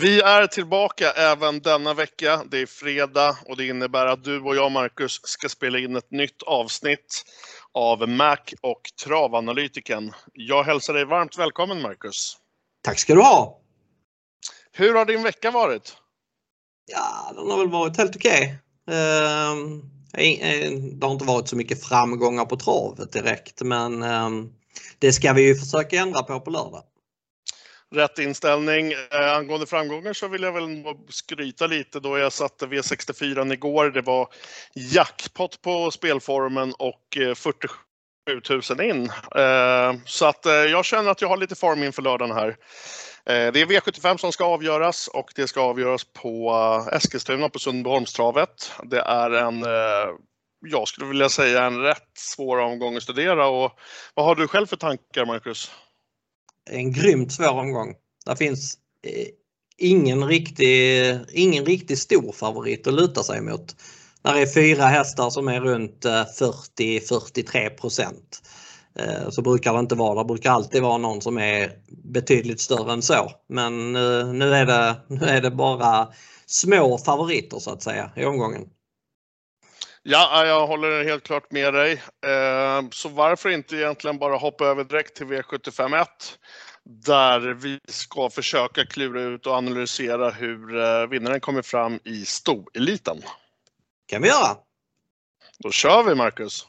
Vi är tillbaka även denna vecka. Det är fredag och det innebär att du och jag, Marcus, ska spela in ett nytt avsnitt av Mac och travanalytiken. Jag hälsar dig varmt välkommen, Marcus. Tack ska du ha! Hur har din vecka varit? Ja, den har väl varit helt okej. Ehm, eh, det har inte varit så mycket framgångar på travet direkt, men ehm, det ska vi ju försöka ändra på på lördag rätt inställning. Eh, angående framgångar så vill jag väl skryta lite då jag satte V64 igår. Det var jackpot på spelformen och eh, 47 000 in. Eh, så att eh, jag känner att jag har lite form inför lördagen här. Eh, det är V75 som ska avgöras och det ska avgöras på eh, Eskilstuna på Sundbyholmstravet. Det är en eh, jag skulle vilja säga en rätt svår omgång att studera. Och vad har du själv för tankar, Marcus? En grymt svår omgång. Det finns eh, ingen riktig, ingen riktig stor favorit att luta sig mot. Där är fyra hästar som är runt eh, 40-43 procent. Eh, så brukar det inte vara. Det brukar alltid vara någon som är betydligt större än så. Men nu är det, nu är det bara små favoriter så att säga i omgången. Ja, jag håller helt klart med dig. Så varför inte egentligen bara hoppa över direkt till V751 där vi ska försöka klura ut och analysera hur eh, vinnaren kommer fram i stoeliten. kan vi göra. Då kör vi Marcus!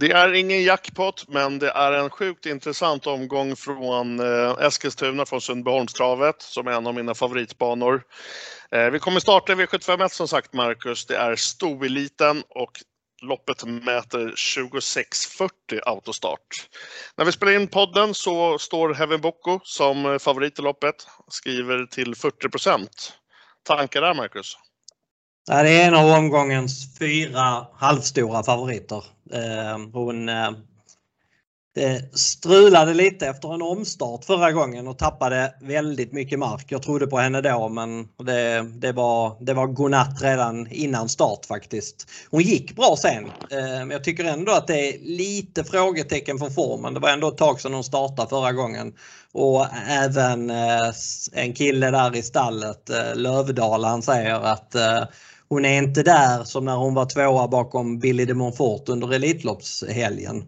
Det är ingen jackpot, men det är en sjukt intressant omgång från eh, Eskilstuna från Sundbyholmstravet som är en av mina favoritbanor. Eh, vi kommer starta V751 som sagt Marcus. Det är stoeliten och loppet mäter 26.40 autostart. När vi spelar in podden så står Heaven Boko som favorit i loppet. Skriver till 40 procent. Tankar där Marcus? Det är en av omgångens fyra halvstora favoriter. Ehm, hon eh, strulade lite efter en omstart förra gången och tappade väldigt mycket mark. Jag trodde på henne då men det, det, var, det var godnatt redan innan start faktiskt. Hon gick bra sen men jag tycker ändå att det är lite frågetecken för formen. Det var ändå ett tag sedan hon startade förra gången. Och även eh, en kille där i stallet, eh, Lövdal, han säger att hon är inte där som när hon var tvåa bakom Billy de Montfort under Elitloppshelgen.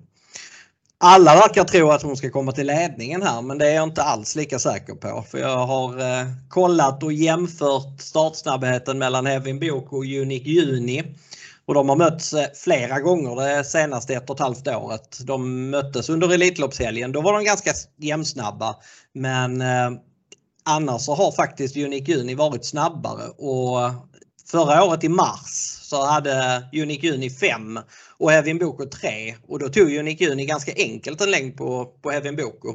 Alla verkar tro att hon ska komma till ledningen här men det är jag inte alls lika säker på. För jag har eh, kollat och jämfört startsnabbheten mellan Hevin Bok och Unique Juni. Och de har mötts eh, flera gånger det senaste ett och ett halvt året. De möttes under Elitloppshelgen. Då var de ganska jämnsnabba. Men eh, annars så har faktiskt Unique Juni varit snabbare och Förra året i mars så hade Unique Uni 5 och Hevin Boko 3 och då tog Unique Uni ganska enkelt en längd på, på Hevin Boko.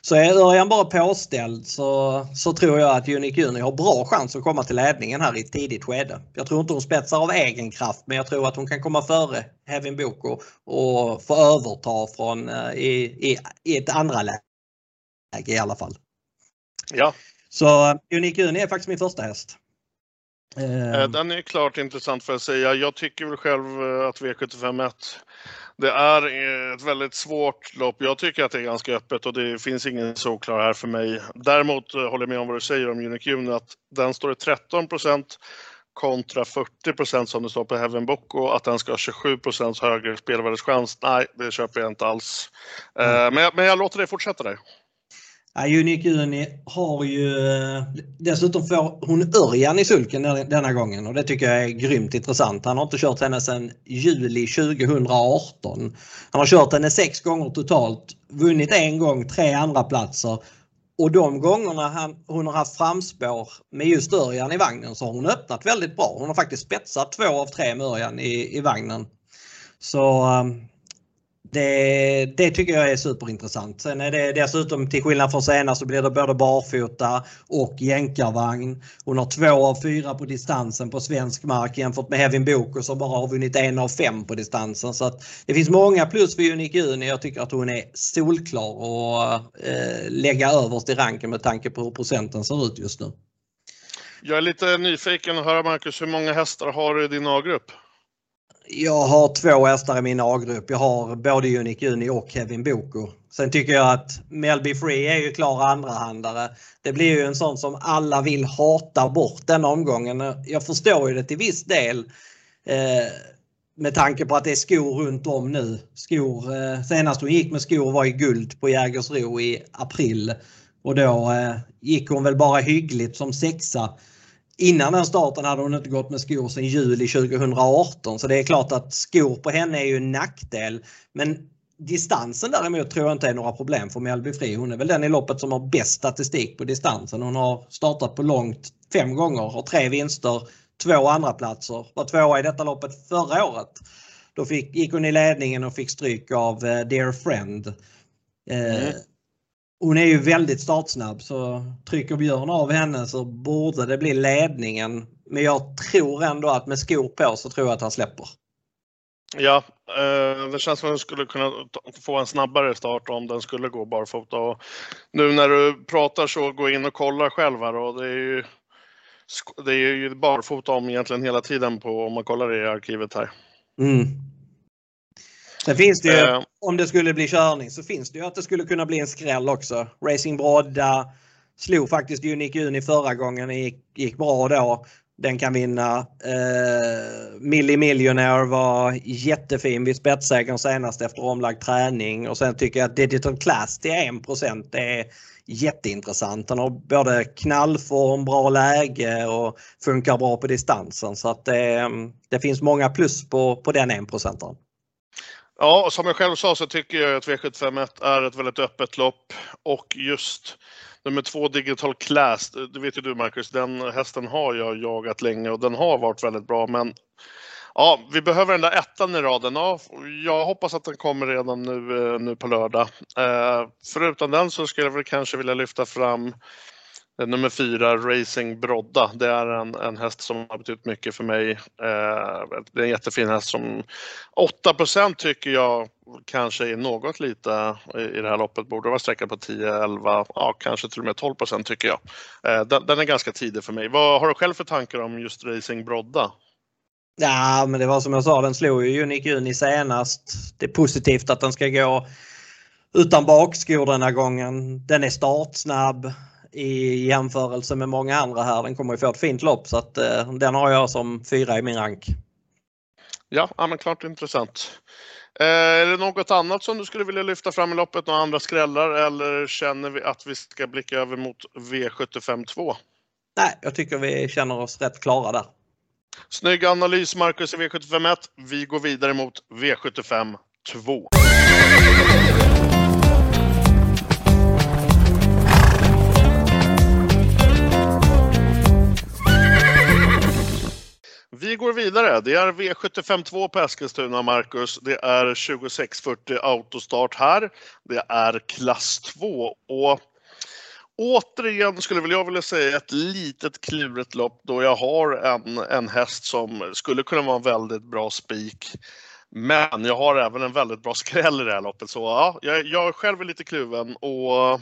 Så är Örjan bara påställd så, så tror jag att Unique Uni har bra chans att komma till ledningen här i ett tidigt skede. Jag tror inte hon spetsar av egen kraft men jag tror att hon kan komma före Hevin Boko och få överta från eh, i, i, i ett andra läge i alla fall. Ja. Så Unique Uni är faktiskt min första häst. Eh, eh, den är klart intressant för att säga. Jag tycker väl själv eh, att V751 det är ett väldigt svårt lopp. Jag tycker att det är ganska öppet och det finns ingen solklar här för mig. Däremot håller jag med om vad du säger om Unicune att den står i 13% kontra 40% som det står på Heaven Book och att den ska ha 27% högre spelvärdeschans. Nej, det köper jag inte alls. Mm. Men, jag, men jag låter dig fortsätta där. Ja, Unique Uni har ju eh, dessutom får hon Örjan i sulken denna gången och det tycker jag är grymt intressant. Han har inte kört henne sedan juli 2018. Han har kört henne sex gånger totalt, vunnit en gång, tre andra platser och de gångerna han, hon har haft framspår med just Örjan i vagnen så har hon öppnat väldigt bra. Hon har faktiskt spetsat två av tre med Örjan i, i vagnen. Så ehm, det, det, tycker jag är superintressant. Sen är det dessutom till skillnad från senast så blir det både barfota och jänkarvagn. Hon har två av fyra på distansen på svensk mark jämfört med Hevin Boko som bara har vunnit en av fem på distansen. Så att det finns många plus för Unique Juni. Jag tycker att hon är solklar och eh, lägga överst i ranken med tanke på hur procenten ser ut just nu. Jag är lite nyfiken att höra Marcus, hur många hästar har du i din A-grupp? Jag har två hästar i min A-grupp. Jag har både Unique Uni och Kevin Boko. Sen tycker jag att Melby Free är ju klar andrahandare. Det blir ju en sån som alla vill hata bort den omgången. Jag förstår ju det till viss del. Eh, med tanke på att det är skor runt om nu. Skor, eh, senast hon gick med skor var i guld på Jägersro i april. Och då eh, gick hon väl bara hyggligt som sexa. Innan den starten hade hon inte gått med skor sedan juli 2018 så det är klart att skor på henne är ju en nackdel. Men distansen däremot tror jag inte är några problem för Mjällby Fri. Hon är väl den i loppet som har bäst statistik på distansen. Hon har startat på långt fem gånger, har tre vinster, två andra platser. Var tvåa i detta loppet förra året. Då fick, gick hon i ledningen och fick stryk av eh, Dear Friend. Eh, mm. Hon är ju väldigt startsnabb så trycker Björn av henne så borde det bli ledningen. Men jag tror ändå att med skor på så tror jag att han släpper. Ja, eh, det känns som att den skulle kunna få en snabbare start om den skulle gå barfota. Och nu när du pratar så gå in och kolla själv här och det är ju, det är ju barfota om egentligen hela tiden på om man kollar i arkivet här. Mm. Sen finns det ju, uh, om det skulle bli körning, så finns det ju att det skulle kunna bli en skräll också. Racing Brodda slog faktiskt Unique Uni förra gången, det gick, gick bra då. Den kan vinna. Eh, Milli Millionaire var jättefin vid spetsägaren senast efter omlagd träning och sen tycker jag att Digital Class till 1% är jätteintressant. Han har både knallform, bra läge och funkar bra på distansen så att det, det finns många plus på, på den 1 procentaren. Ja, som jag själv sa så tycker jag att V751 är ett väldigt öppet lopp och just nummer två Digital Class, det vet ju du Marcus, den hästen har jag jagat länge och den har varit väldigt bra men Ja, vi behöver den där ettan i raden. Ja, jag hoppas att den kommer redan nu, eh, nu på lördag. Eh, förutom den så skulle jag väl kanske vilja lyfta fram Eh, nummer fyra, Racing Brodda. Det är en, en häst som har betytt mycket för mig. Eh, det är en jättefin häst som 8% tycker jag kanske är något lite i det här loppet. Borde vara sträckad på 10, 11, ja kanske till och med 12 tycker jag. Eh, den, den, är ganska tidig för mig. Vad har du själv för tankar om just Racing Brodda? Ja, men det var som jag sa, den slog ju Unique Juni senast. Det är positivt att den ska gå utan bakskor denna gången. Den är startsnabb i jämförelse med många andra här. Den kommer ju få ett fint lopp så att eh, den har jag som fyra i min rank. Ja, ja men klart intressant. Eh, är det något annat som du skulle vilja lyfta fram i loppet? Några andra skrällar eller känner vi att vi ska blicka över mot V75 2? Nej, jag tycker vi känner oss rätt klara där. Snygg analys Marcus i V75 1. Vi går vidare mot V75 2. Vi går vidare. Det är V752 på Eskilstuna, Marcus. Det är 2640 autostart här. Det är klass 2 och återigen skulle väl jag vilja säga ett litet klurigt lopp då jag har en, en häst som skulle kunna vara en väldigt bra spik. Men jag har även en väldigt bra skräll i det här loppet så ja, jag, jag själv är lite kluven och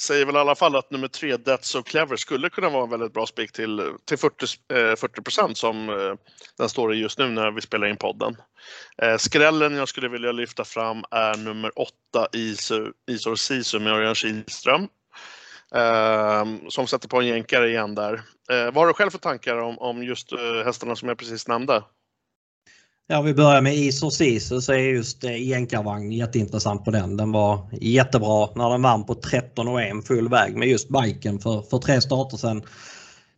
säger väl i alla fall att nummer tre, That's So Clever, skulle kunna vara en väldigt bra spik till, till 40, eh, som eh, den står i just nu när vi spelar in podden. Eh, skrällen jag skulle vilja lyfta fram är nummer åtta, Isor Sisu med Örjan Kihlström. Eh, som sätter på en jänkare igen där. Eh, vad har du själv för tankar om, om just eh, hästarna som jag precis nämnde? Ja, vi börjar med Isor Sisu så är just eh, jänkarvagn jätteintressant på den. Den var jättebra när den vann på 13 och 1 full väg med just biken för, för tre starter sedan.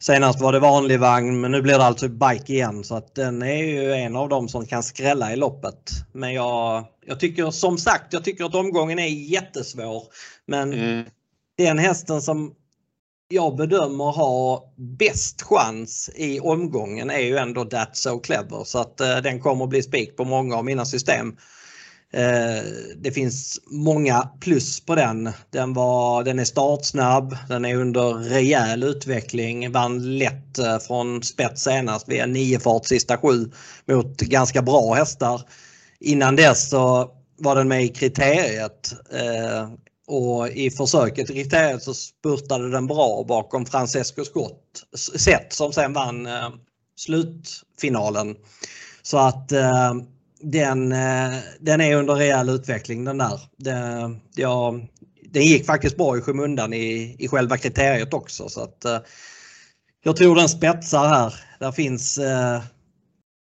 Senast var det vanlig vagn men nu blir det alltså bike igen så att den är ju en av dem som kan skrälla i loppet. Men jag, jag tycker som sagt, jag tycker att omgången är jättesvår. Men mm. den hästen som jag bedömer ha bäst chans i omgången är ju ändå That's So Clever så att eh, den kommer att bli spik på många av mina system. Eh, det finns många plus på den. Den, var, den är startsnabb, den är under rejäl utveckling, vann lätt eh, från spets senast via 9 fart sista sju mot ganska bra hästar. Innan dess så var den med i kriteriet. Eh, och i försöket i så spurtade den bra bakom Francesco Scott, Sett som sen vann eh, slutfinalen. Så att eh, den, eh, den är under rejäl utveckling den där. Det, ja, den gick faktiskt bra i skymundan i, i själva kriteriet också. Så att, eh, jag tror den spetsar här. Där finns eh,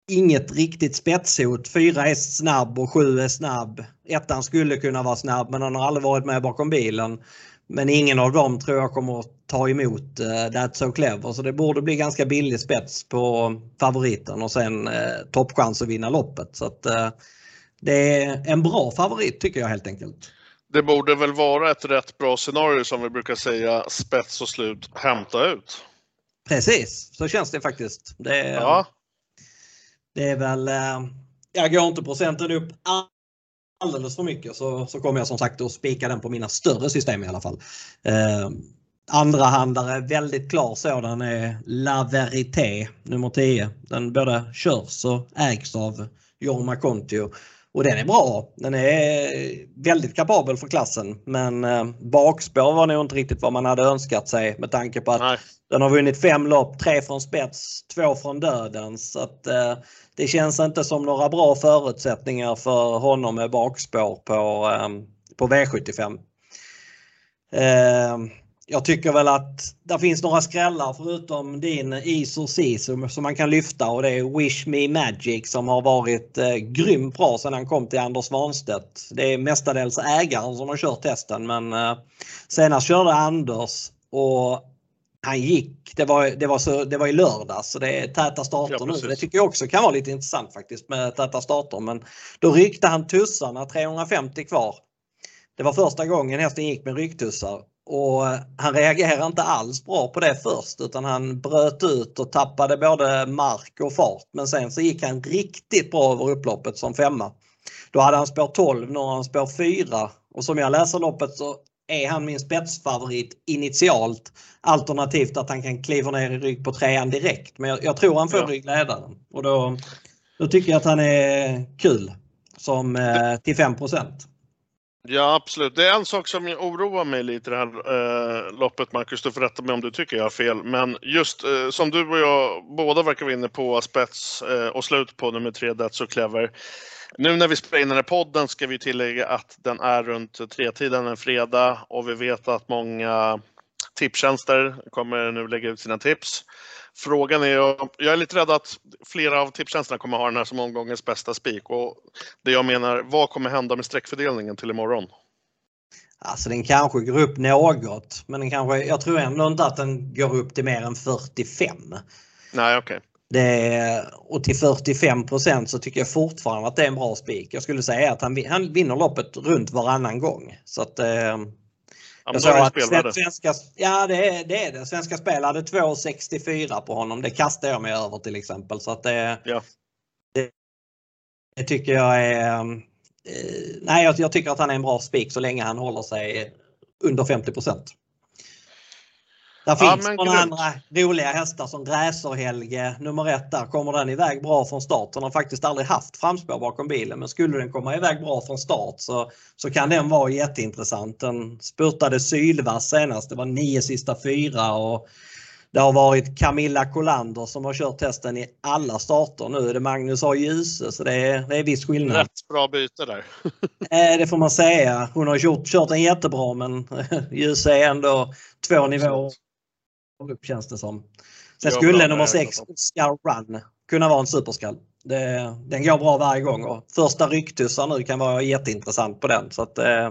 inget riktigt spetshot. Fyra är snabb och sju är snabb. Ettan skulle kunna vara snabb men han har aldrig varit med bakom bilen. Men ingen av dem tror jag kommer att ta emot uh, That's So Clever. Så det borde bli ganska billig spets på favoriten och sen uh, toppchans att vinna loppet. Så att, uh, det är en bra favorit tycker jag helt enkelt. Det borde väl vara ett rätt bra scenario som vi brukar säga, spets och slut, hämta ut. Precis, så känns det faktiskt. Det, ja det är väl, eh, jag går inte procenten upp alldeles för mycket så, så kommer jag som sagt att spika den på mina större system i alla fall. Eh, Andrahandare, väldigt klar sådan är La Verité nummer 10. Den både körs och ägs av Jorma Kontio. Och den är bra. Den är väldigt kapabel för klassen men eh, bakspår var nog inte riktigt vad man hade önskat sig med tanke på att Nej. den har vunnit fem lopp, tre från spets, två från döden. Så att, eh, det känns inte som några bra förutsättningar för honom med bakspår på, eh, på V75. Jag tycker väl att det finns några skrällar förutom din Isor Sisu som man kan lyfta och det är Wish Me Magic som har varit eh, grymt bra sedan han kom till Anders Svanstedt. Det är mestadels ägaren som har kört testen men eh, senast körde Anders och han gick, det var, det var, så, det var i lördags så det är täta starter ja, nu. Det tycker jag också kan vara lite intressant faktiskt med täta starter men då ryckte han tussarna 350 kvar. Det var första gången hästen gick med rycktussar och han reagerade inte alls bra på det först utan han bröt ut och tappade både mark och fart. Men sen så gick han riktigt bra över upploppet som femma. Då hade han spår 12, nu har han spår 4 och som jag läser loppet så är han min spetsfavorit initialt. Alternativt att han kan kliva ner i rygg på trean direkt. Men jag, jag tror han får ja. ryggledaren. Och då, då tycker jag att han är kul som eh, till 5 Ja, absolut. Det är en sak som oroar mig lite i det här eh, loppet, Marcus. Du får rätta mig om du tycker jag har fel. Men just eh, som du och jag båda verkar vara inne på, spets eh, och slut på nummer tre, That's So Clever. Nu när vi spelar in den här podden ska vi tillägga att den är runt tretiden en fredag och vi vet att många tipstjänster kommer nu lägga ut sina tips. Frågan är, jag är lite rädd att flera av tipstjänsterna kommer ha den här som omgångens bästa spik och det jag menar, vad kommer hända med streckfördelningen till imorgon? Alltså den kanske går upp något men den kanske, jag tror ändå inte att den går upp till mer än 45. Nej, okej. Okay. Det, och till 45% så tycker jag fortfarande att det är en bra spik. Jag skulle säga att han, han vinner loppet runt varannan gång. Så att, eh, jag sa att svenska, ja det är, det är det. Svenska Spel hade 2,64 på honom. Det kastar jag mig över till exempel. Så att det, ja. det, det tycker jag är... Eh, nej, jag, jag, tycker att han är en bra spik så länge han håller sig under 50 det finns ja, några andra roliga hästar som Gräserhelge nummer ett där. Kommer den iväg bra från start? Den har faktiskt aldrig haft framspår bakom bilen men skulle den komma iväg bra från start så, så kan den vara jätteintressant. Den spurtade sylvass senast. Det var nio sista fyra och det har varit Camilla Kolander som har kört testen i alla starter. Nu är det Magnus A. Djuse så det är, det är viss skillnad. Rätt bra byte där. Eh, det får man säga. Hon har kört, kört den jättebra men Djuse är ändå två nivåer upp känns det som. Sen skulle nummer 6, Oscar Run, kunna vara en superskall. Det, den går bra varje gång och första rycktussar nu kan vara jätteintressant på den. Så att, eh,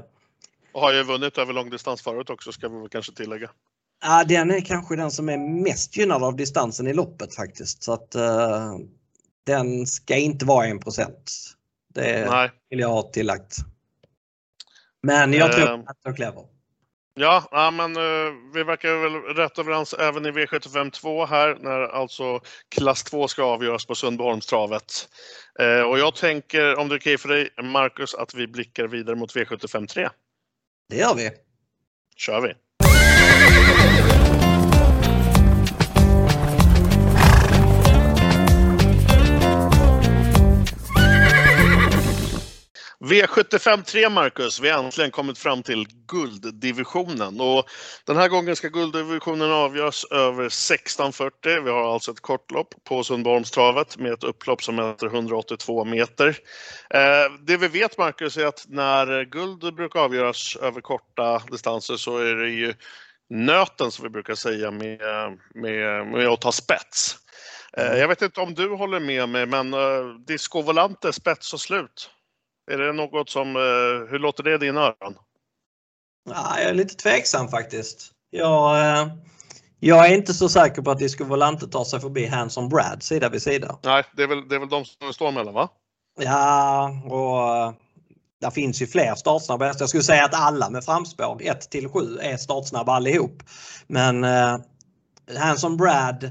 och har ju vunnit över långdistans förut också ska vi kanske tillägga. Ja, den är kanske den som är mest gynnad av distansen i loppet faktiskt. Så att uh, den ska inte vara 1 Det Nej. vill jag ha tillagt. Men jag tror uh, att den clever. Ja, ja men uh, vi verkar väl rätt överens även i V75 2 här när alltså klass 2 ska avgöras på Sundbyholmstravet. Uh, och jag tänker, om det är okej för dig Marcus, att vi blickar vidare mot V75 3. Det gör vi. kör vi. V75 3 Marcus, vi har äntligen kommit fram till gulddivisionen och den här gången ska gulddivisionen avgöras över 1640. Vi har alltså ett kortlopp på Sundbyholmstravet med ett upplopp som heter 182 meter. Eh, det vi vet Marcus är att när guld brukar avgöras över korta distanser så är det ju nöten som vi brukar säga med, med, med att ta spets. Eh, jag vet inte om du håller med mig men eh, Disco Volante spets och slut. Är det något som, uh, hur låter det i dina öron? Ja, jag är lite tveksam faktiskt. Jag, uh, jag är inte så säker på att Disco Volante tar sig förbi Hanson Brad sida vid sida. Nej, det är väl, det är väl de som står mellan va? Ja, och där finns ju fler startsnabba hästar. Jag skulle säga att alla med framspår 1 till 7 är startsnabba allihop. Men eh, Hanson Brad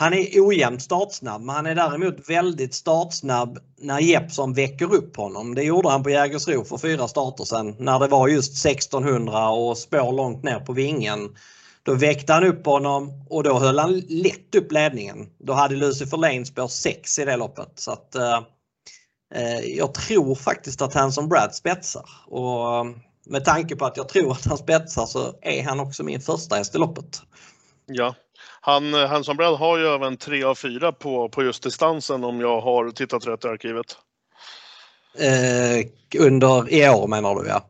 han är ojämnt startsnabb men han är däremot väldigt startsnabb när Jeppson väcker upp honom. Det gjorde han på Jägersro för fyra starter sedan när det var just 1600 och spår långt ner på vingen. Då väckte han upp honom och då höll han lätt upp ledningen. Då hade Lucifer Lane spår 6 i det loppet. Så att, eh, eh jag tror faktiskt att Hanson Brad spetsar. Och eh, med tanke på att jag tror att han spetsar så är han också min första häst i loppet. Ja, han, Hanson Brad har ju även 3 av 4 på, på just distansen om jag har tittat rätt i arkivet. Eh, under i år menar du ja?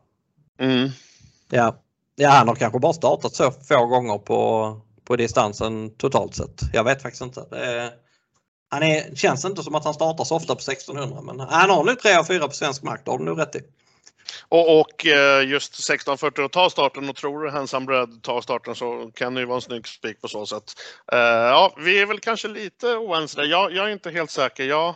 Mm. Ja. ja, han har kanske bara startat så få gånger på, på distansen totalt sett. Jag vet faktiskt inte. Det han är, känns inte som att han startar så ofta på 1600 men han har nu 3 av 4 på svensk mark, det har du nog rätt i. Och, och eh, just 1640 att ta starten och tror du Handsome tar starten så kan det ju vara en snygg spik på så sätt. Uh, ja, vi är väl kanske lite oense där. Jag, jag, är inte helt säker. Jag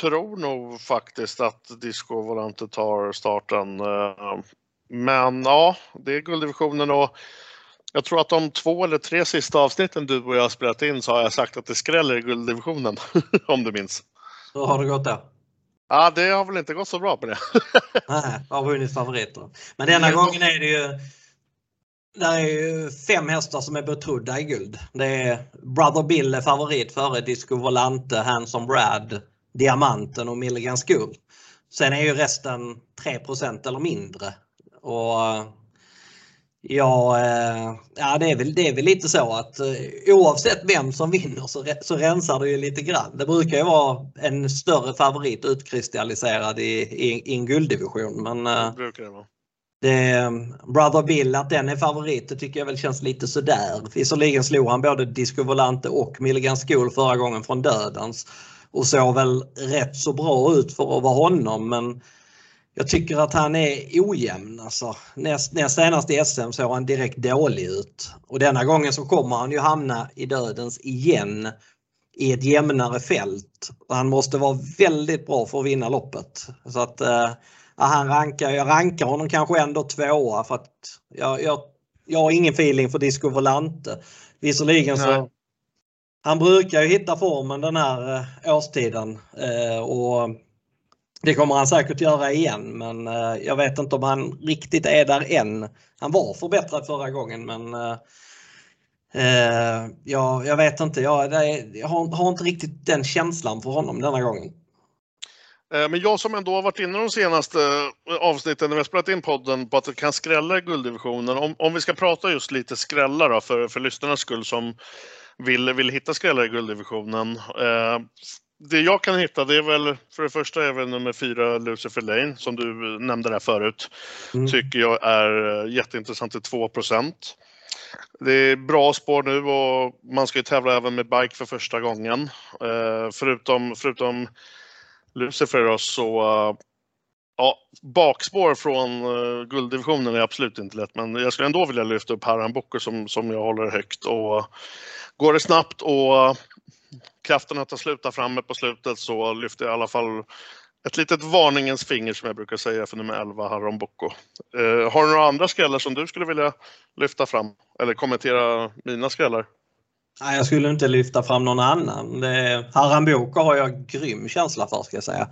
tror nog faktiskt att Disco Volante tar starten. Uh, men ja, det är gulddivisionen och jag tror att de två eller tre sista avsnitten du och jag har spelat in så har jag sagt att det skräller i gulddivisionen. om du minns. Hur har det gått där? Ja, det har väl inte gått så bra på det. Nej, har vunnit favoriter. Men denna gången är det ju där är ju fem hästar som är betrodda i guld. Det är Brother Bill är favorit före Disco Volante, Hanson Brad, Diamanten och Milligan School. Sen är ju resten 3% eller mindre. Och Ja, eh, ja det, är väl, det är väl lite så att eh, oavsett vem som vinner så, så rensar det ju lite grann. Det brukar ju vara en större favorit utkristalliserad i, i, i en gulddivision. Men eh, det brukar det vara. Det, Brother Bill, att den är favorit, det tycker jag väl känns lite sådär. Visserligen slog han både Disco Volante och Milligan School förra gången från dödens och såg väl rätt så bra ut för att vara honom men jag tycker att han är ojämn. Alltså, näst, näst senast i SM såg han direkt dålig ut. Och denna gången så kommer han ju hamna i dödens igen i ett jämnare fält. Han måste vara väldigt bra för att vinna loppet. Så att eh, han rankar, jag rankar honom kanske ändå tvåa för att jag, jag, jag har ingen feeling för Disco Volante. Visserligen så han brukar ju hitta formen den här eh, årstiden eh, och det kommer han säkert göra igen men eh, jag vet inte om han riktigt är där än. Han var förbättrad förra gången men eh, eh jag, jag vet inte. Jag, jag har, har, inte riktigt den känslan för honom denna gången. Eh, men jag som ändå har varit inne de senaste avsnitten när vi har spelat in podden på att det kan skrälla i gulddivisionen. Om, om vi ska prata just lite skrällar då, för, för lyssnarnas skull som vill, vill hitta skrällar i gulddivisionen. Eh, det jag kan hitta det är väl för det första är väl nummer fyra Lucifer Lane som du nämnde där förut. Mm. Tycker jag är eh, jätteintressant till 2% Det är bra spår nu och man ska ju tävla även med bike för första gången. Eh, förutom, förutom Lucifer då, så uh, ja, bakspår från uh, gulddivisionen är absolut inte lätt men jag skulle ändå vilja lyfta upp Harran Boko som, som jag håller högt och går det snabbt och kraften att ta slut där framme på slutet så lyfter jag i alla fall ett litet varningens finger som jag brukar säga för nummer 11, Haron Bocco. Eh, har du några andra skrällar som du skulle vilja lyfta fram? Eller kommentera mina skrällar? Nej, jag skulle inte lyfta fram någon annan. Haran Boko har jag grym känsla för ska jag säga.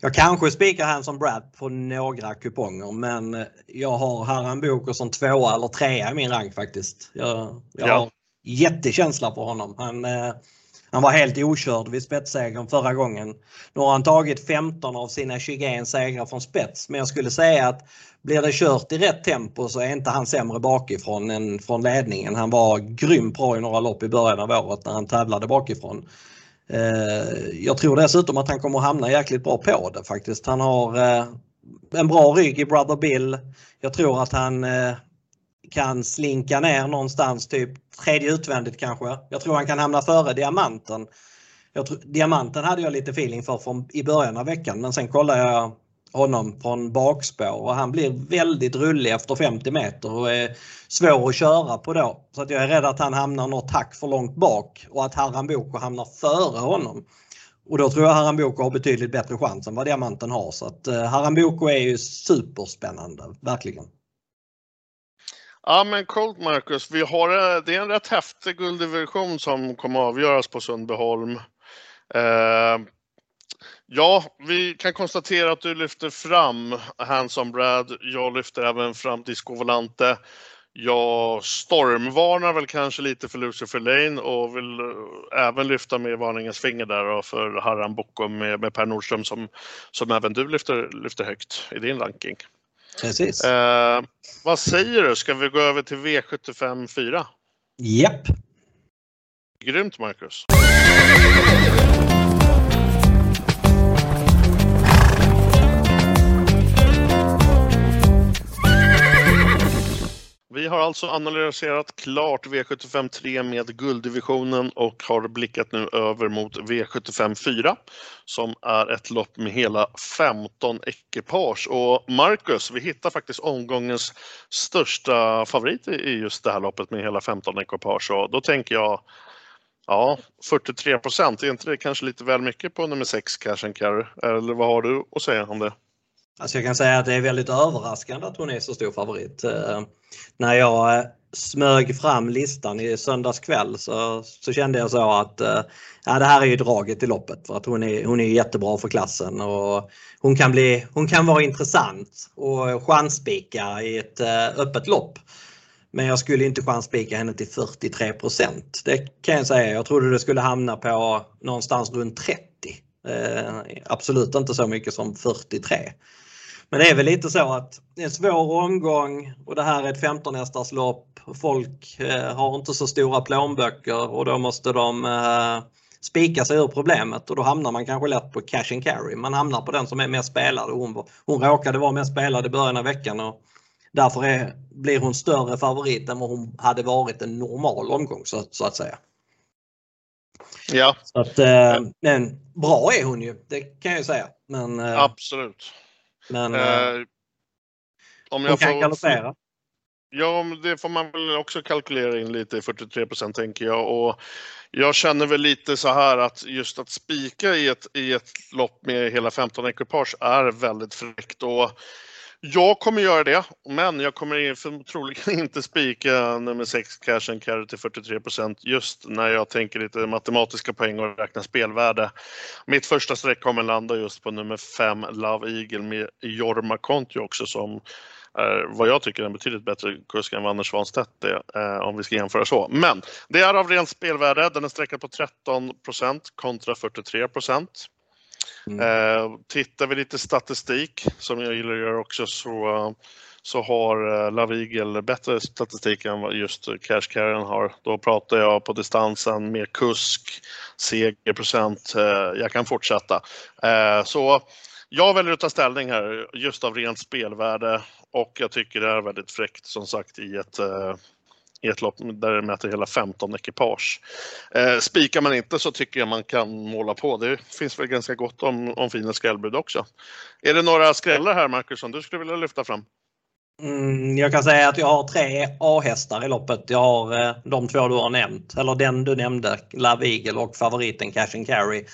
Jag kanske spikar Hanson Brad på några kuponger men jag har Haran Boko som tvåa eller trea i min rank faktiskt. Jag, jag ja. har jättekänsla för honom. Han, eh, han var helt okörd vid spetssegern förra gången. Nu har han tagit 15 av sina 21 segrar från spets men jag skulle säga att blir det kört i rätt tempo så är inte han sämre bakifrån än från ledningen. Han var grymt bra i några lopp i början av året när han tävlade bakifrån. Eh, jag tror dessutom att han kommer hamna jäkligt bra på det faktiskt. Han har eh, en bra rygg i Brother Bill. Jag tror att han eh, kan slinka ner någonstans, typ tredje utvändigt kanske. Jag tror han kan hamna före Diamanten. Jag tror, diamanten hade jag lite feeling för från, i början av veckan men sen kollade jag honom från bakspår och han blir väldigt rullig efter 50 meter och är svår att köra på då. Så att jag är rädd att han hamnar något hack för långt bak och att Haramboko hamnar före honom. Och då tror jag Haramboko har betydligt bättre chans än vad Diamanten har. Så att eh, Haramboko är ju superspännande, verkligen. Ja men coolt Marcus. Vi har, eh, det är en rätt häftig gulddivision som kommer avgöras på Sundbyholm. Eh, ja, vi kan konstatera att du lyfter fram Hanson Brad. Jag lyfter även fram Disco Volante. Jag stormvarnar väl kanske lite för Lucifer Lane och vill eh, även lyfta med varningens finger där för Harran Bokum med, med Per Nordström som, som även du lyfter, lyfter högt i din ranking. Precis. Eh, vad säger du, ska vi gå över till V75 4? Japp. Grymt Marcus. Vi har alltså analyserat klart V75 3 med gulddivisionen och har blickat nu över mot V75 4 som är ett lopp med hela 15 ekipage. Och Marcus, vi hittar faktiskt omgångens största favorit i just det här loppet med hela 15 ekipage och då tänker jag Ja, 43 procent, är inte det kanske lite väl mycket på nummer 6 Cash and Carry? Eller vad har du att säga om det? Alltså jag kan säga att det är väldigt överraskande att hon är så stor favorit. Eh, när jag eh, smög fram listan i söndags kväll så, så kände jag så att eh, ja, det här är ju draget i loppet för att hon är, hon är jättebra för klassen och hon kan, bli, hon kan vara intressant och chansspika i ett eh, öppet lopp. Men jag skulle inte chansspika henne till 43% Det kan jag säga. Jag trodde det skulle hamna på någonstans runt 30. Eh, absolut inte så mycket som 43. Men det är väl lite så att det är en svår omgång och det här är ett 15 hästars lopp. Folk eh, har inte så stora plånböcker och då måste de eh, spika sig ur problemet och då hamnar man kanske lätt på cash and carry. Man hamnar på den som är mest spelad och hon, hon råkade vara mest spelad i början av veckan och därför är, blir hon större favorit än vad hon hade varit en normal omgång så, så att säga. Ja. Så att, eh, men bra är hon ju, det kan jag säga. Men, eh, Absolut. Men eh, eh om jag kan galoppera. Ja, det får man väl också kalkylera in lite i 43% tänker jag. Och jag känner väl lite så här att just att spika i ett, i ett lopp med hela 15 ekipage är väldigt fräckt. Och jag kommer göra det, men jag kommer troligen inte spika nummer 6 Cash and Carry till 43% just när jag tänker lite matematiska poäng och räknar spelvärde. Mitt första streck kommer landa just på nummer 5 Love Eagle med Jorma Kontio också som är vad jag tycker är en betydligt bättre kusk än vad Anders Svanstedt är, eh, om vi ska jämföra så. Men det är av rent spelvärde. Den är sträckad på 13 kontra 43 Mm. Eh, tittar vi lite statistik, som jag gillar att göra också, så, så har eh, Lavigel bättre statistik än vad just Cash Carrion har. Då pratar jag på distansen med kusk, segerprocent, eh, jag kan fortsätta. Eh, så jag väljer att ta ställning här just av rent spelvärde och jag tycker det är väldigt fräckt som sagt i ett eh, i ett lopp där det mäter hela 15 ekipage. Eh, spikar man inte så tycker jag man kan måla på. Det finns väl ganska gott om, om fina skrällbud också. Är det några skrällar här Marcus som du skulle vilja lyfta fram? Mm, jag kan säga att jag har tre A-hästar i loppet. Jag har eh, de två du har nämnt, eller den du nämnde, Love Eagle och favoriten Cash and Carry.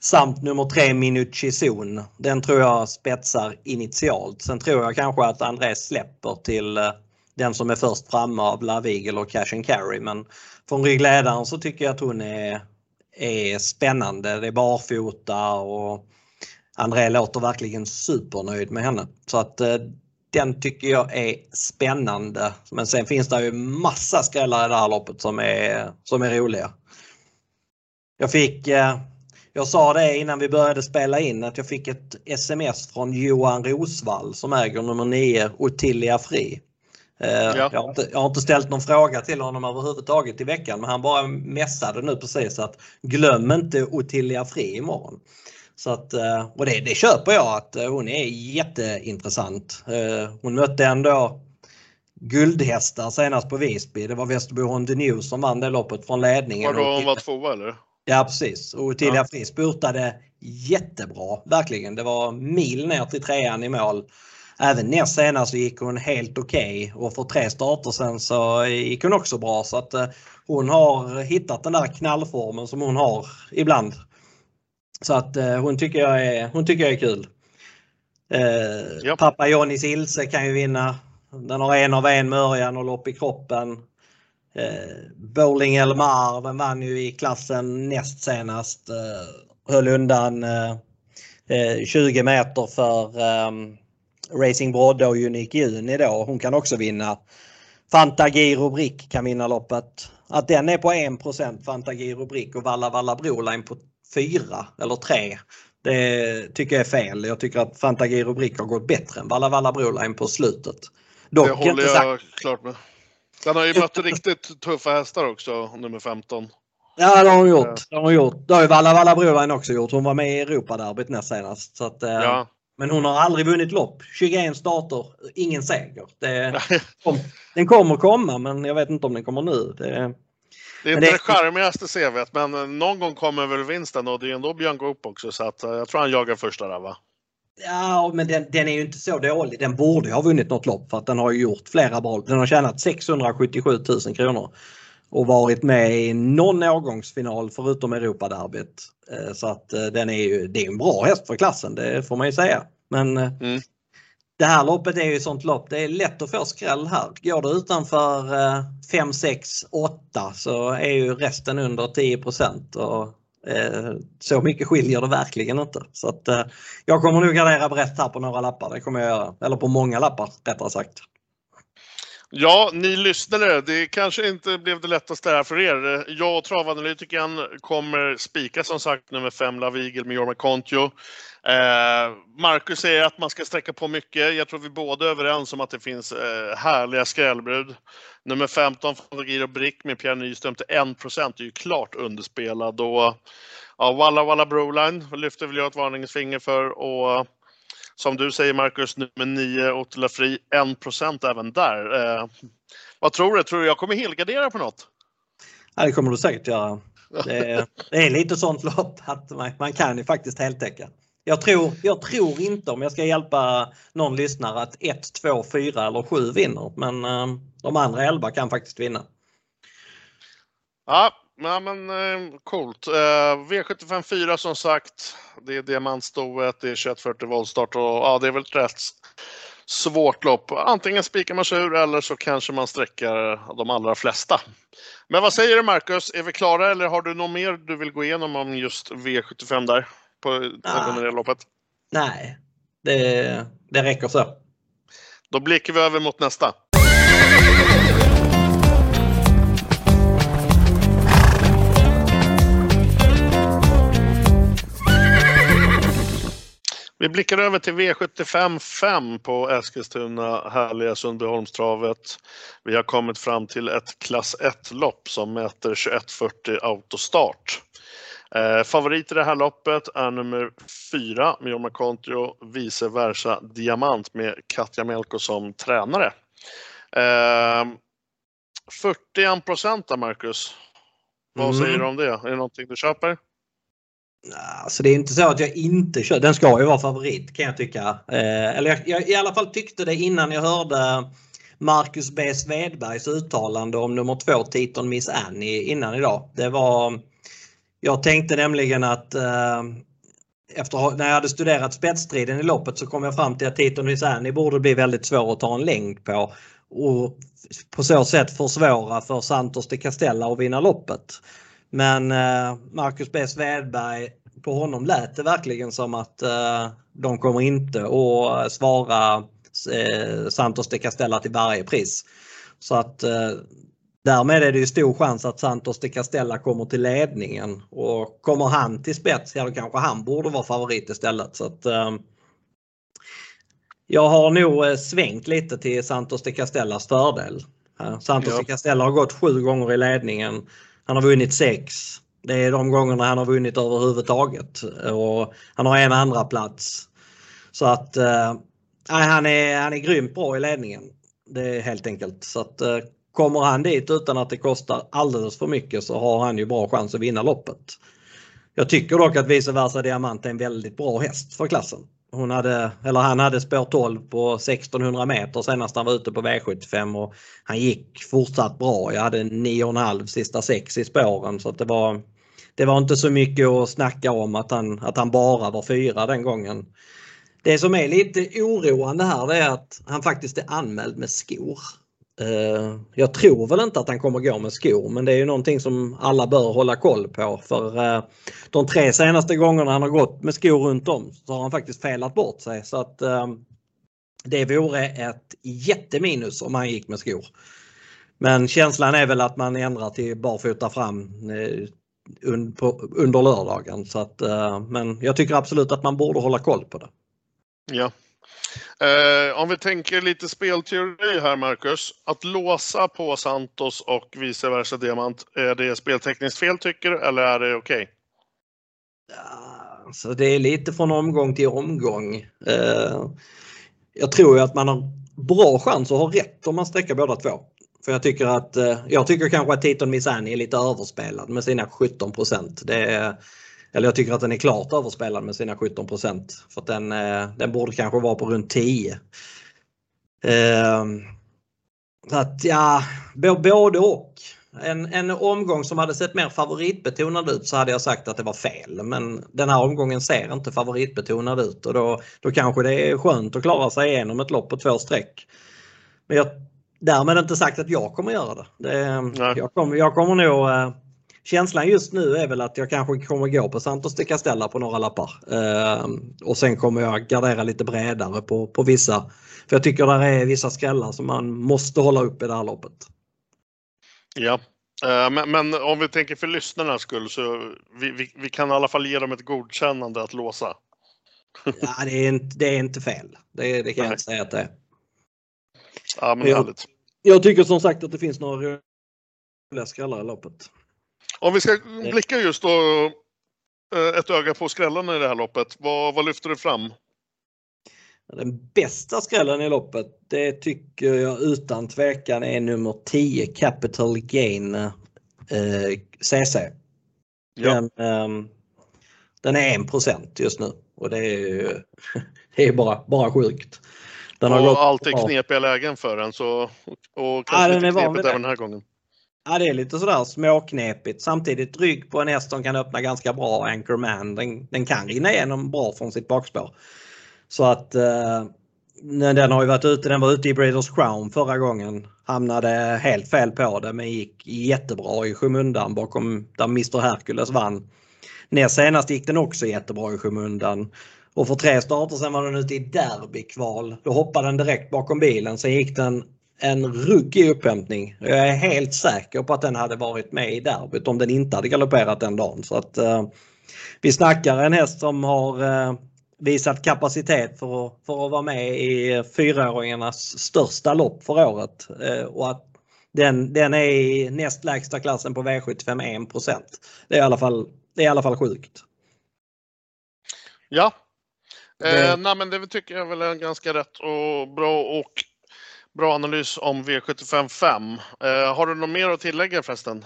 Samt nummer tre Minucci Zon. Den tror jag spetsar initialt. Sen tror jag kanske att André släpper till eh, den som är först framme av Love Eagle och Cash and Carry. Men från ryggledaren så tycker jag att hon är, är spännande. Det är barfota och André låter verkligen supernöjd med henne. Så att eh, den tycker jag är spännande. Men sen finns det ju massa skrällar i det här loppet som är, som är roliga. Jag fick, eh, jag sa det innan vi började spela in att jag fick ett sms från Johan Rosvall som äger nummer 9 Ottilia Fri. Eh, ja. Jag, har inte, jag, har inte, ställt någon fråga till honom överhuvudtaget i veckan men han bara mässade nu precis att glöm inte Ottilia Fri imorgon. Så att, eh, och det, det köper jag att hon är jätteintressant. Hon mötte ändå guldhästar senast på Visby. Det var Västerbo Honda News som vann det loppet från ledningen. Var då hon var tvåa eller? Ja precis och Ottilia ja. Friis spurtade jättebra, verkligen. Det var mil ner till trean i mål. Även näst senast så gick hon helt okej okay. och för tre starter sen så gick hon också bra så att eh, hon har hittat den där knallformen som hon har ibland. Så att eh, hon tycker jag är, hon tycker jag är kul. Eh, ja. Pappa Johnnys Ilse kan ju vinna. Den har en av en med Örjan och lopp i kroppen. Eh, Bowling Elmar, den vann ju i klassen näst senast. Eh, höll undan eh, 20 eh, meter för um, Racing Brodde och Unique Juni då. Hon kan också vinna. Fantagi Rubrik kan vinna loppet. Att den är på 1 Fantagi Rubrik och Valla Valla Broline på 4 eller 3. Det tycker jag är fel. Jag tycker att Fantagi Rubrik har gått bättre än Valla Valla Broline på slutet. Dock, det håller jag klart med. Den har ju mött riktigt tuffa hästar också, nummer 15. Ja det har hon gjort. Det har, hon gjort. det har ju Valla Valla Broline också gjort. Hon var med i Europaderbyt näst senast. Så att, eh, ja. Men hon har aldrig vunnit lopp. 21 starter, ingen seger. Det, kom, den kommer komma men jag vet inte om den kommer nu. Det, det är inte det, det charmigaste CVt men någon gång kommer väl vinsten och det är ändå Björn Goop också så att eh, jag tror han jagar första där va? Ja, men den, den, är ju inte så dålig. Den borde ha vunnit något lopp för att den har gjort flera bra. Den har tjänat 677 000 kronor och varit med i någon årgångsfinal förutom Europaderbyt. Eh, så att eh, den är ju, det är en bra häst för klassen, det får man ju säga. Men eh, mm. det här loppet är ju ett sånt lopp, det är lätt att få skräll här. Går det utanför 5, 6, 8 så är ju resten under 10 och så mycket skiljer det verkligen inte. Så att, jag kommer nog gardera brett här på några lappar. Det kommer jag göra. Eller på många lappar rättare sagt. Ja, ni lyssnare, det kanske inte blev det lättaste här för er. Jag och travanalytikern kommer spika som sagt nummer 5 Lavigel med Jorma Kontio. Eh, Marcus säger att man ska sträcka på mycket. Jag tror vi båda är överens om att det finns eh, härliga skrällbrud. Nummer 15, Fantagiro Brick med Pierre Nyström till 1 procent, är ju klart underspelad. Och, ja, Walla Walla Broline lyfter väl jag ett varningens finger för. Och som du säger Marcus, nummer 9, Ottila Fri, 1 även där. Eh, vad tror du? Tror du jag kommer helgardera på något? Ja, det kommer du säkert göra. Det är, det är lite sånt lopp att man, man kan ju faktiskt heltäcka. Jag tror, jag tror inte, om jag ska hjälpa någon lyssnare, att 1, 2, 4 eller 7 vinner. Men eh, de andra 11 kan faktiskt vinna. Ja, Ja, men eh, coolt. Eh, V75 4 som sagt. Det är diamantstoet, det är 2140 voltstart och ja, det är väl ett rätt svårt lopp. Antingen spikar man sig ur eller så kanske man sträcker de allra flesta. Men vad säger du Marcus? Är vi klara eller har du något mer du vill gå igenom om just V75 där? På det loppet? Nej, det, det räcker så. Då blickar vi över mot nästa. Vi blickar över till V75 5 på Eskilstuna, härliga Sundbyholmstravet. Vi har kommit fram till ett klass 1-lopp som mäter 2140 autostart. Eh, favorit i det här loppet är nummer 4, Mioma Contrio, vice versa Diamant med Katja Melko som tränare. Eh, 41 procent Marcus. Vad mm. säger du om det? Är det någonting du köper? Alltså det är inte så att jag inte kör. Den ska ju vara favorit kan jag tycka. Eh, eller jag, jag, i alla fall tyckte det innan jag hörde Marcus B Svedbergs uttalande om nummer två Titon Miss Annie innan idag. Det var... Jag tänkte nämligen att eh, efter när jag hade studerat spetsstriden i loppet så kom jag fram till att Titon Miss Annie borde bli väldigt svår att ta en längd på. Och på så sätt försvåra för Santos de Castella att vinna loppet. Men eh, Marcus B Svedberg, på honom lät det verkligen som att eh, de kommer inte att svara eh, Santos de Castella till varje pris. Så att Därmed är det ju stor chans att Santos de Castella kommer till ledningen och kommer han till spets, ja då kanske han borde vara favorit istället. Så att, eh, jag har nog svängt lite till Santos de Castellas fördel. Santos ja. de Castella har gått sju gånger i ledningen. Han har vunnit sex. Det är de gångerna han har vunnit överhuvudtaget och han har en andra plats. Så att eh, han, är, han är grymt bra i ledningen. Det är helt enkelt. Så att eh, kommer han dit utan att det kostar alldeles för mycket så har han ju bra chans att vinna loppet. Jag tycker dock att Vice Versa Diamant är en väldigt bra häst för klassen. Hon hade, eller han hade spår 12 på 1600 meter senast han var ute på V75 och han gick fortsatt bra. Jag hade 9,5 sista sex i spåren så att det var det var inte så mycket att snacka om att han, att han bara var fyra den gången. Det som är lite oroande här är att han faktiskt är anmäld med skor. Eh, jag tror väl inte att han kommer gå med skor men det är ju någonting som alla bör hålla koll på för eh, de tre senaste gångerna han har gått med skor runt om så har han faktiskt felat bort sig så att eh, det vore ett jätteminus om han gick med skor. Men känslan är väl att man ändrar till barfota fram under lördagen. Så att, men jag tycker absolut att man borde hålla koll på det. Ja, Eh, om vi tänker lite spelteori här Marcus. Att låsa på Santos och vice versa Diamant. Är det speltekniskt fel tycker du eller är det okej? Okay? Ja, så det är lite från omgång till omgång. Eh, jag tror ju att man har bra chans att ha rätt om man sträcker båda två. För jag tycker att, eh, jag tycker kanske att Titon Misani är lite överspelad med sina 17 Det eller jag tycker att den är klart överspelad med sina 17% För att den, eh, den borde kanske vara på runt 10. Ehm, så att ja, både och. En, en omgång som hade sett mer favoritbetonad ut så hade jag sagt att det var fel. Men den här omgången ser inte favoritbetonad ut och då, då kanske det är skönt att klara sig igenom ett lopp på två streck. Men jag, därmed inte sagt att jag kommer göra det. det jag, kommer, jag kommer nog eh, känslan just nu är väl att jag kanske kommer gå på Santos de Castella på några lappar. Eh, och sen kommer jag gardera lite bredare på, på vissa. För jag tycker där är vissa skrällar som man måste hålla upp i det här loppet. Ja, eh, men, men, om vi tänker för lyssnarnas skull så vi, vi, vi, kan i alla fall ge dem ett godkännande att låsa. ja, det är inte, det är inte fel. Det, det kan Nej. jag inte säga att det är. Ja, men jag, jag tycker som sagt att det finns några roliga skrällar i loppet. Om vi ska blicka just då eh, ett öga på skrällarna i det här loppet. Vad, vad lyfter du fram? Den bästa skrällen i loppet det tycker jag utan tvekan är nummer 10 Capital Gain eh, CC. Ja. Den, eh, den är 1% just nu och det är, det är bara, bara sjukt. Den och har gått alltid knepiga lägen för den så och kanske ja, lite knepigt även den här gången. Ja, det är lite sådär småknepigt. Samtidigt rygg på en häst som kan öppna ganska bra, Anchorman. Den, den kan rinna igenom bra från sitt bakspår. Så att eh, den har ju varit ute, den var ute i Breeders Crown förra gången. Hamnade helt fel på det men gick jättebra i skymundan bakom där Mr Hercules vann. Näst senast gick den också jättebra i skymundan. Och för tre starter sen var den ute i derbykval. Då hoppade den direkt bakom bilen. Sen gick den en ruggig upphämtning. Jag är helt säker på att den hade varit med i derbyt om den inte hade galopperat den dagen. Så att, uh, vi snackar en häst som har uh, visat kapacitet för att, för att vara med i fyraåringarnas största lopp för året. Uh, och att den, den är i näst lägsta klassen på V75 1 Det är i alla fall, det är i alla fall sjukt. Ja. Eh, nej, men det tycker jag väl är ganska rätt och bra och Bra analys om V75 5. Eh, har du något mer att tillägga förresten?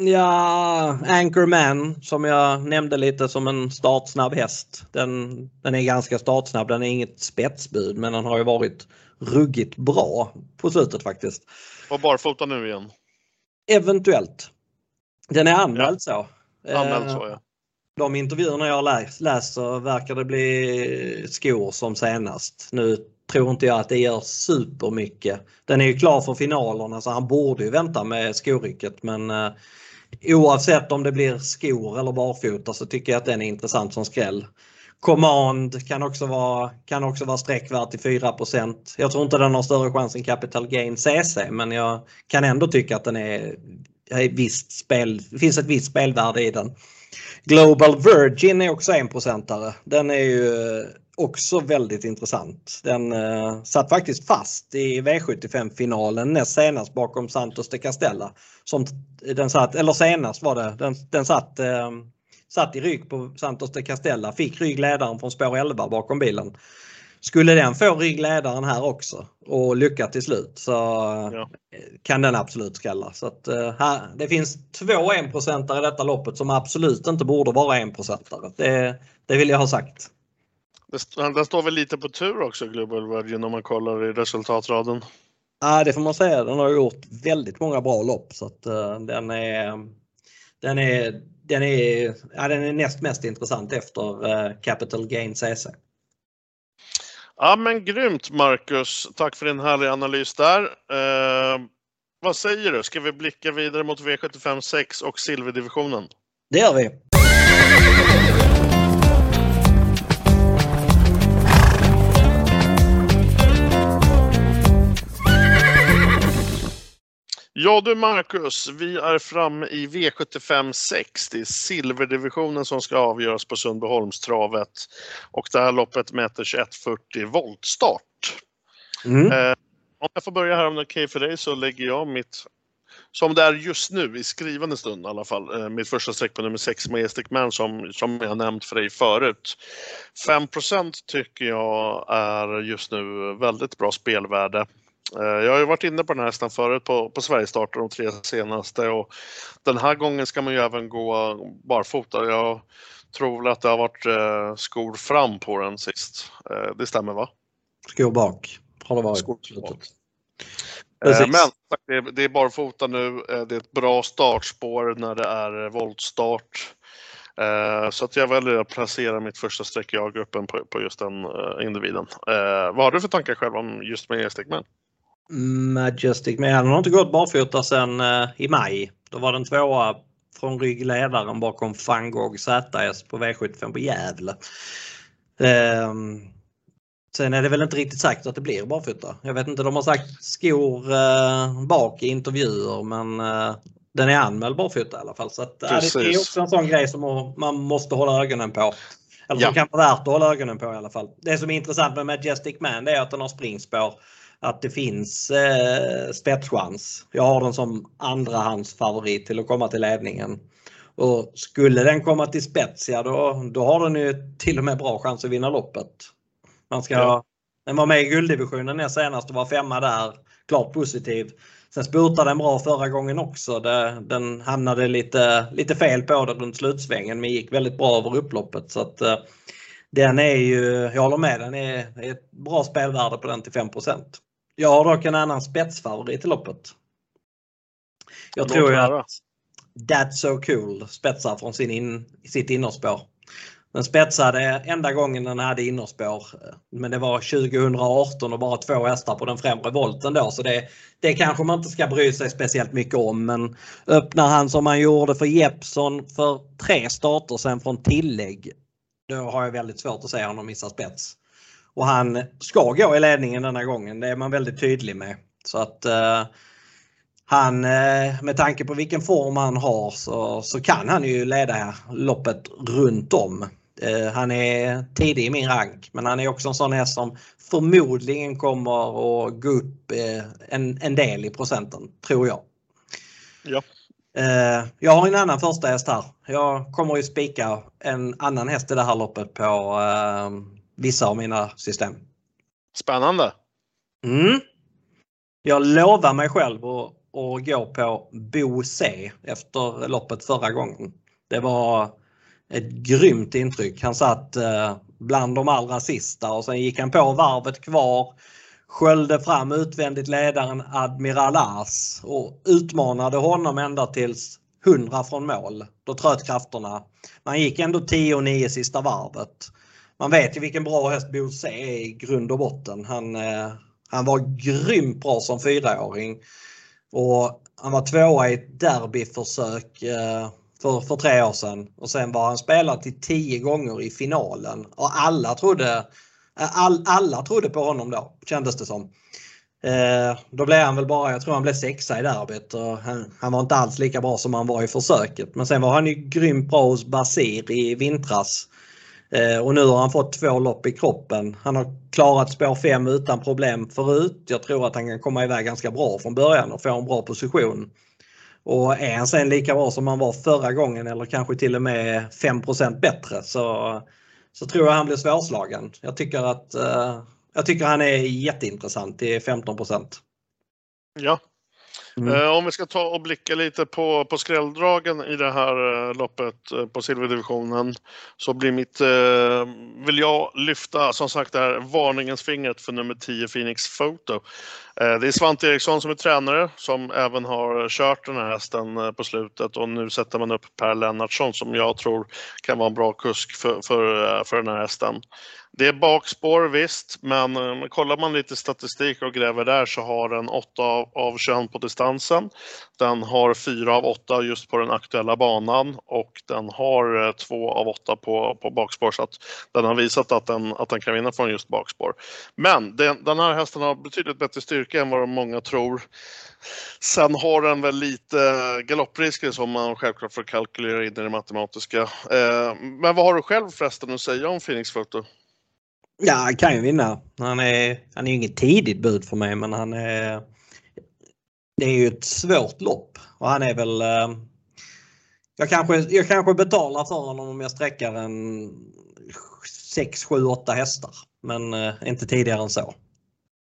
Ja, Anchorman som jag nämnde lite som en startsnabb häst. Den, den är ganska startsnabb, den är inget spetsbud men den har ju varit ruggigt bra på slutet faktiskt. Och barfota nu igen? Eventuellt. Den är anmäld ja. så. Anmäld så ja. Eh, de intervjuerna jag så verkar det bli skor som senast. Nu tror inte jag att det gör supermycket. Den är ju klar för finalerna så han borde ju vänta med skorycket men eh, oavsett om det blir skor eller barfota så tycker jag att den är intressant som skräll. Command kan också vara, kan också vara sträckvärt till 4% Jag tror inte den har större chans än Capital Gain CC men jag kan ändå tycka att den är, är visst spel, det finns ett visst spelvärde i den. Global Virgin är också en procentare. Den är ju också väldigt intressant. Den uh, satt faktiskt fast i V75-finalen näst senast bakom Santos de Castella. Som den satt, eller senast var det, den, den satt, uh, satt i rygg på Santos de Castella, fick ryggledaren från spår 11 bakom bilen. Skulle den få ryggledaren här också och lycka till slut så ja. kan den absolut skrälla. Så att, uh, här, det finns två enprocentare i detta loppet som absolut inte borde vara enprocentare. Det, det vill jag ha sagt. Den står väl lite på tur också, Global Virgin, om man kollar i resultatraden. Ja, det får man säga. Den har gjort väldigt många bra lopp så att uh, den är den är, den är, ja, den är näst mest intressant efter uh, Capital Gain CC. Ja men grymt Marcus. Tack för din härliga analys där. Uh, vad säger du? Ska vi blicka vidare mot V75 6 och silverdivisionen? Det gör vi. Ja du Marcus, vi är framme i V75 6. Det är silverdivisionen som ska avgöras på Sundbyholmstravet. Och det här loppet mäter 21.40 voltstart. Mm. Eh, om jag får börja här om det är okej okay för dig så lägger jag mitt, som det är just nu i skrivande stund i alla fall, eh, mitt första streck på nummer 6 Majestic Man som, som jag nämnt för dig förut. 5% tycker jag är just nu väldigt bra spelvärde. Eh, jag har ju varit inne på den här hästen förut på, på Sverigestarter de tre senaste och den här gången ska man ju även gå barfota. Jag tror väl att det har varit eh, skor fram på den sist. Eh, det stämmer va? Skor bak har det varit. Skor bak. Men det är barfota nu. Det är ett bra startspår när det är voltstart. Så att jag väljer att placera mitt första streck i A-gruppen på, just den individen. vad har du för tankar själv om just med e-stickman? Majestic men han har inte gått barfota sedan uh, i maj. Då var den tvåa från ryggledaren bakom Fangog ZS på V75 på Gävle. Uh, sen är det väl inte riktigt sagt att det blir barfota. Jag vet inte, de har sagt skor uh, bak i intervjuer men uh, den är anmäld barfota i alla fall. Så att, det är också en sån grej som man måste hålla ögonen på. Eller som ja. kan vara värt att hålla ögonen på i alla fall. Det som är intressant med Majestic Man det är att den har springspår att det finns eh, spetschans. Jag har den som andrahandsfavorit till att komma till ledningen. Och skulle den komma till spets, ja då, då har den ju till och med bra chans att vinna loppet. Man ska, ja. Den var med i gulddivisionen näst senast och var femma där. Klart positiv. Sen spurtade den bra förra gången också. Det, den hamnade lite, lite fel på det runt slutsvängen men gick väldigt bra över upploppet. Så att, eh, den är ju, jag håller med, den är, är ett bra spelvärde på den till 5 jag har dock en annan spetsfavorit i loppet. Jag tror ju att That's So Cool spetsar från sin in, sitt innerspår. Den spetsade enda gången den hade innerspår. Men det var 2018 och bara två hästar på den främre volten då. Så det, det kanske man inte ska bry sig speciellt mycket om. Men öppnar han som han gjorde för Jeppson för tre starter sen från tillägg. Då har jag väldigt svårt att se honom missa spets. Och han ska gå i ledningen denna gången, det är man väldigt tydlig med. Så att uh, han, uh, med tanke på vilken form han har så, så kan han ju leda loppet runt om. Uh, han är tidig i min rank men han är också en sån häst som förmodligen kommer att gå upp en, en del i procenten, tror jag. Ja. Jag har en annan första häst här. Jag kommer ju spika en annan häst i det här loppet på vissa av mina system. Spännande! Mm. Jag lovar mig själv att, att gå på Bo C efter loppet förra gången. Det var ett grymt intryck. Han satt eh, bland de allra sista och sen gick han på varvet kvar. Sköljde fram utvändigt ledaren Admiral As och utmanade honom ända tills 100 från mål. Då tröt krafterna. Man gick ändå 10-9 sista varvet man vet ju vilken bra häst Bose är i grund och botten. Han, eh, han var grymt bra som fyraåring. Och han var tvåa i ett derbyförsök eh, för, för tre år sedan och sen var han spelad till tio gånger i finalen och alla trodde, eh, all, alla trodde på honom då kändes det som. Eh, då blev han väl bara, jag tror han blev sexa i derbyt och han, han, var inte alls lika bra som han var i försöket. Men sen var han ju grymt bra hos Basir i vintras. Eh, och nu har han fått två lopp i kroppen. Han har klarat spår 5 utan problem förut. Jag tror att han kan komma iväg ganska bra från början och få en bra position. Och är han sen lika bra som han var förra gången eller kanske till och med 5% bättre så, så tror jag han blir svårslagen. Jag tycker att eh, jag tycker han är jätteintressant till 15% Ja. Mm. Eh, om vi ska ta och blicka lite på, på skrälldragen i det här eh, loppet eh, på silverdivisionen så blir mitt, eh, vill jag lyfta som sagt det här varningens fingret för nummer 10 Phoenix Photo. Eh, det är Svante Eriksson som är tränare som även har kört den här hästen eh, på slutet och nu sätter man upp Per Lennartsson som jag tror kan vara en bra kusk för, för, eh, för den här hästen. Det är bakspår visst, men kollar man lite statistik och gräver där så har den 8 av 21 på distansen. Den har fyra av åtta just på den aktuella banan och den har eh, två av åtta på, på bakspår så att den har visat att den, att den kan vinna från just bakspår. Men den, den här hästen har betydligt bättre styrka än vad många tror. Sen har den väl lite eh, galopprisker som man självklart får kalkylera in i det matematiska. Eh, men vad har du själv förresten att säga om Phoenix Photo? Ja, han kan ju vinna. Han är, han är inget tidigt bud för mig men han är... Det är ju ett svårt lopp och han är väl... Eh, jag kanske, jag kanske betalar för honom om jag sträcker en 6, 7, 8 hästar. Men eh, inte tidigare än så.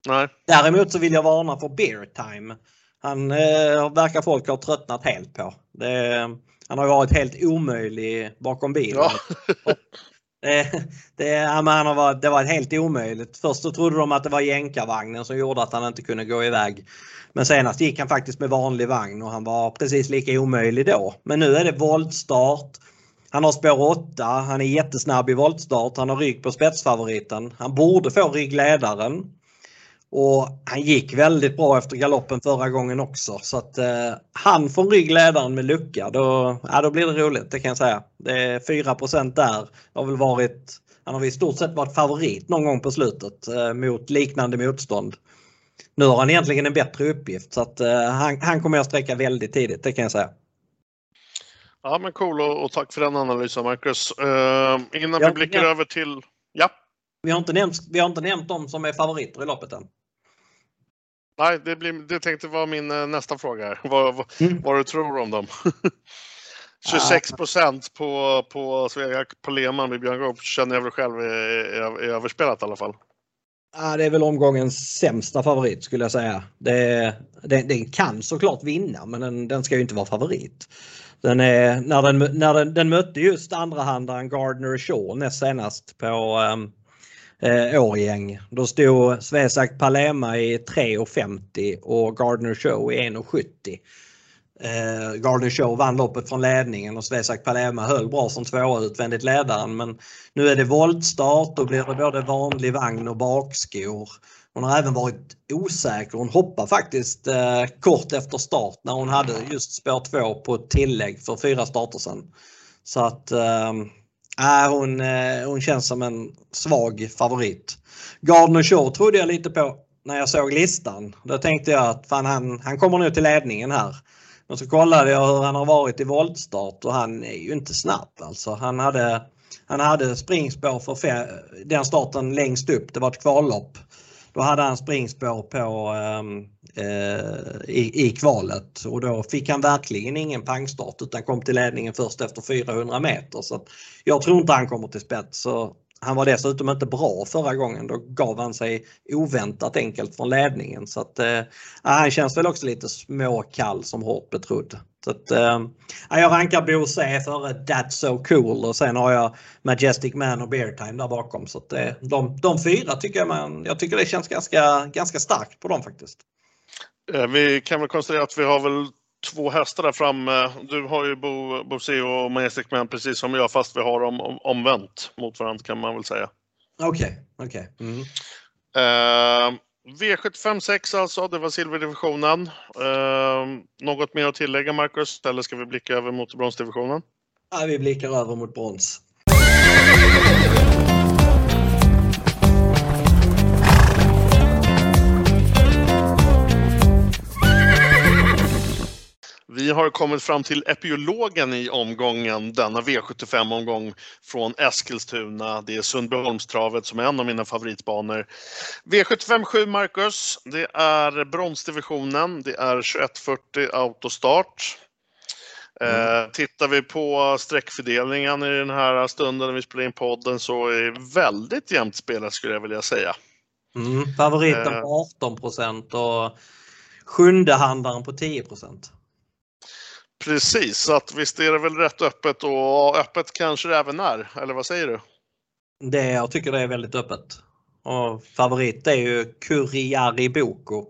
Nej. Däremot så vill jag varna för Bear Time. Han eh, verkar folk ha tröttnat helt på. Det, han har varit helt omöjlig bakom bilen. Ja. Det, det, han var, det var helt omöjligt. Först så trodde de att det var jänkarvagnen som gjorde att han inte kunde gå iväg. Men senast gick han faktiskt med vanlig vagn och han var precis lika omöjlig då. Men nu är det voltstart. Han har spår 8, han är jättesnabb i voltstart, han har rygg på spetsfavoriten. Han borde få ryggledaren. Och han gick väldigt bra efter galoppen förra gången också. Så att eh, han från ryggledaren med lucka, då, ja, då blir det roligt, det kan jag säga. Det är 4 där. har väl varit, han har i stort sett varit favorit någon gång på slutet eh, mot liknande motstånd. Nu har han egentligen en bättre uppgift så att eh, han, han kommer jag sträcka väldigt tidigt, det kan jag säga. Ja men cool och, och tack för den analysen Marcus. Uh, innan vi blickar ja. över till... Ja. Vi har, inte nämnt, vi har inte nämnt de som är favoriter i loppet än. Nej, det, blir, det tänkte vara min eh, nästa fråga. Vad, vad, mm. vad du tror om dem? 26 procent på, på på Lehmann med Björn Goop känner jag väl själv är, är, är överspelat i alla fall. Ja, det är väl omgångens sämsta favorit skulle jag säga. Det, det, den kan såklart vinna men den, den ska ju inte vara favorit. Den, är, när den, när den, den mötte just andrahandaren Gardner Shaw näst senast på um, eh, årgäng. Då stod Svesak Palema i 3,50 och Gardner Show i 1,70. Eh, Gardner Show vann loppet från ledningen och Svesak Palema höll bra som tvåa utvändigt ledaren men nu är det voltstart och blir det både vanlig vagn och bakskor. Hon har även varit osäker. Hon hoppade faktiskt eh, kort efter start när hon hade just spår 2 på tillägg för fyra starter sedan. Så att eh, Äh, hon, eh, hon känns som en svag favorit. Gardner Shore trodde jag lite på när jag såg listan. Då tänkte jag att fan, han, han kommer nu till ledningen här. Men så kollade jag hur han har varit i voltstart och han är ju inte snabb alltså. Han hade, han hade springspår för den starten längst upp. Det var ett kvallopp. Då hade han springspår på um, Eh, i, i kvalet och då fick han verkligen ingen pangstart utan kom till ledningen först efter 400 meter. Så jag tror inte han kommer till spets. Så han var dessutom inte bra förra gången. Då gav han sig oväntat enkelt från ledningen. Så att, eh, han känns väl också lite småkall som hårt betrodd. Så att, eh, jag rankar Bo C före That's So Cool och sen har jag Majestic Man och Bear Time där bakom. Så att, eh, de, de fyra tycker jag, man, jag tycker det känns ganska, ganska starkt på dem faktiskt. Eh, vi kan väl konstatera att vi har väl två hästar där framme. Du har ju Bo, Bosé och Majestic Man precis som jag fast vi har dem om, omvänt mot varandra kan man väl säga. Okej, okay, okej. Okay. Mm. Uh, V75 6 alltså, det var silverdivisionen. Uh, något mer att tillägga Marcus? Eller ska vi blicka över mot bronsdivisionen? Ja, vi blickar över mot brons. Vi har kommit fram till epiologen i omgången, denna V75-omgång från Eskilstuna. Det är Sundbyholmstravet som är en av mina favoritbanor. V75 7, Marcus. Det är bronsdivisionen. Det är 2140 autostart. Mm. Eh, tittar vi på sträckfördelningen i den här stunden när vi spelar in podden så är det väldigt jämnt spelat skulle jag vilja säga. Mm, favoriten eh. på 18 procent och sjunde handlaren på 10 procent. Precis, så att visst är det väl rätt öppet och öppet kanske det även är, eller vad säger du? Det, jag tycker det är väldigt öppet. Och favorit är ju Kuriari Boko.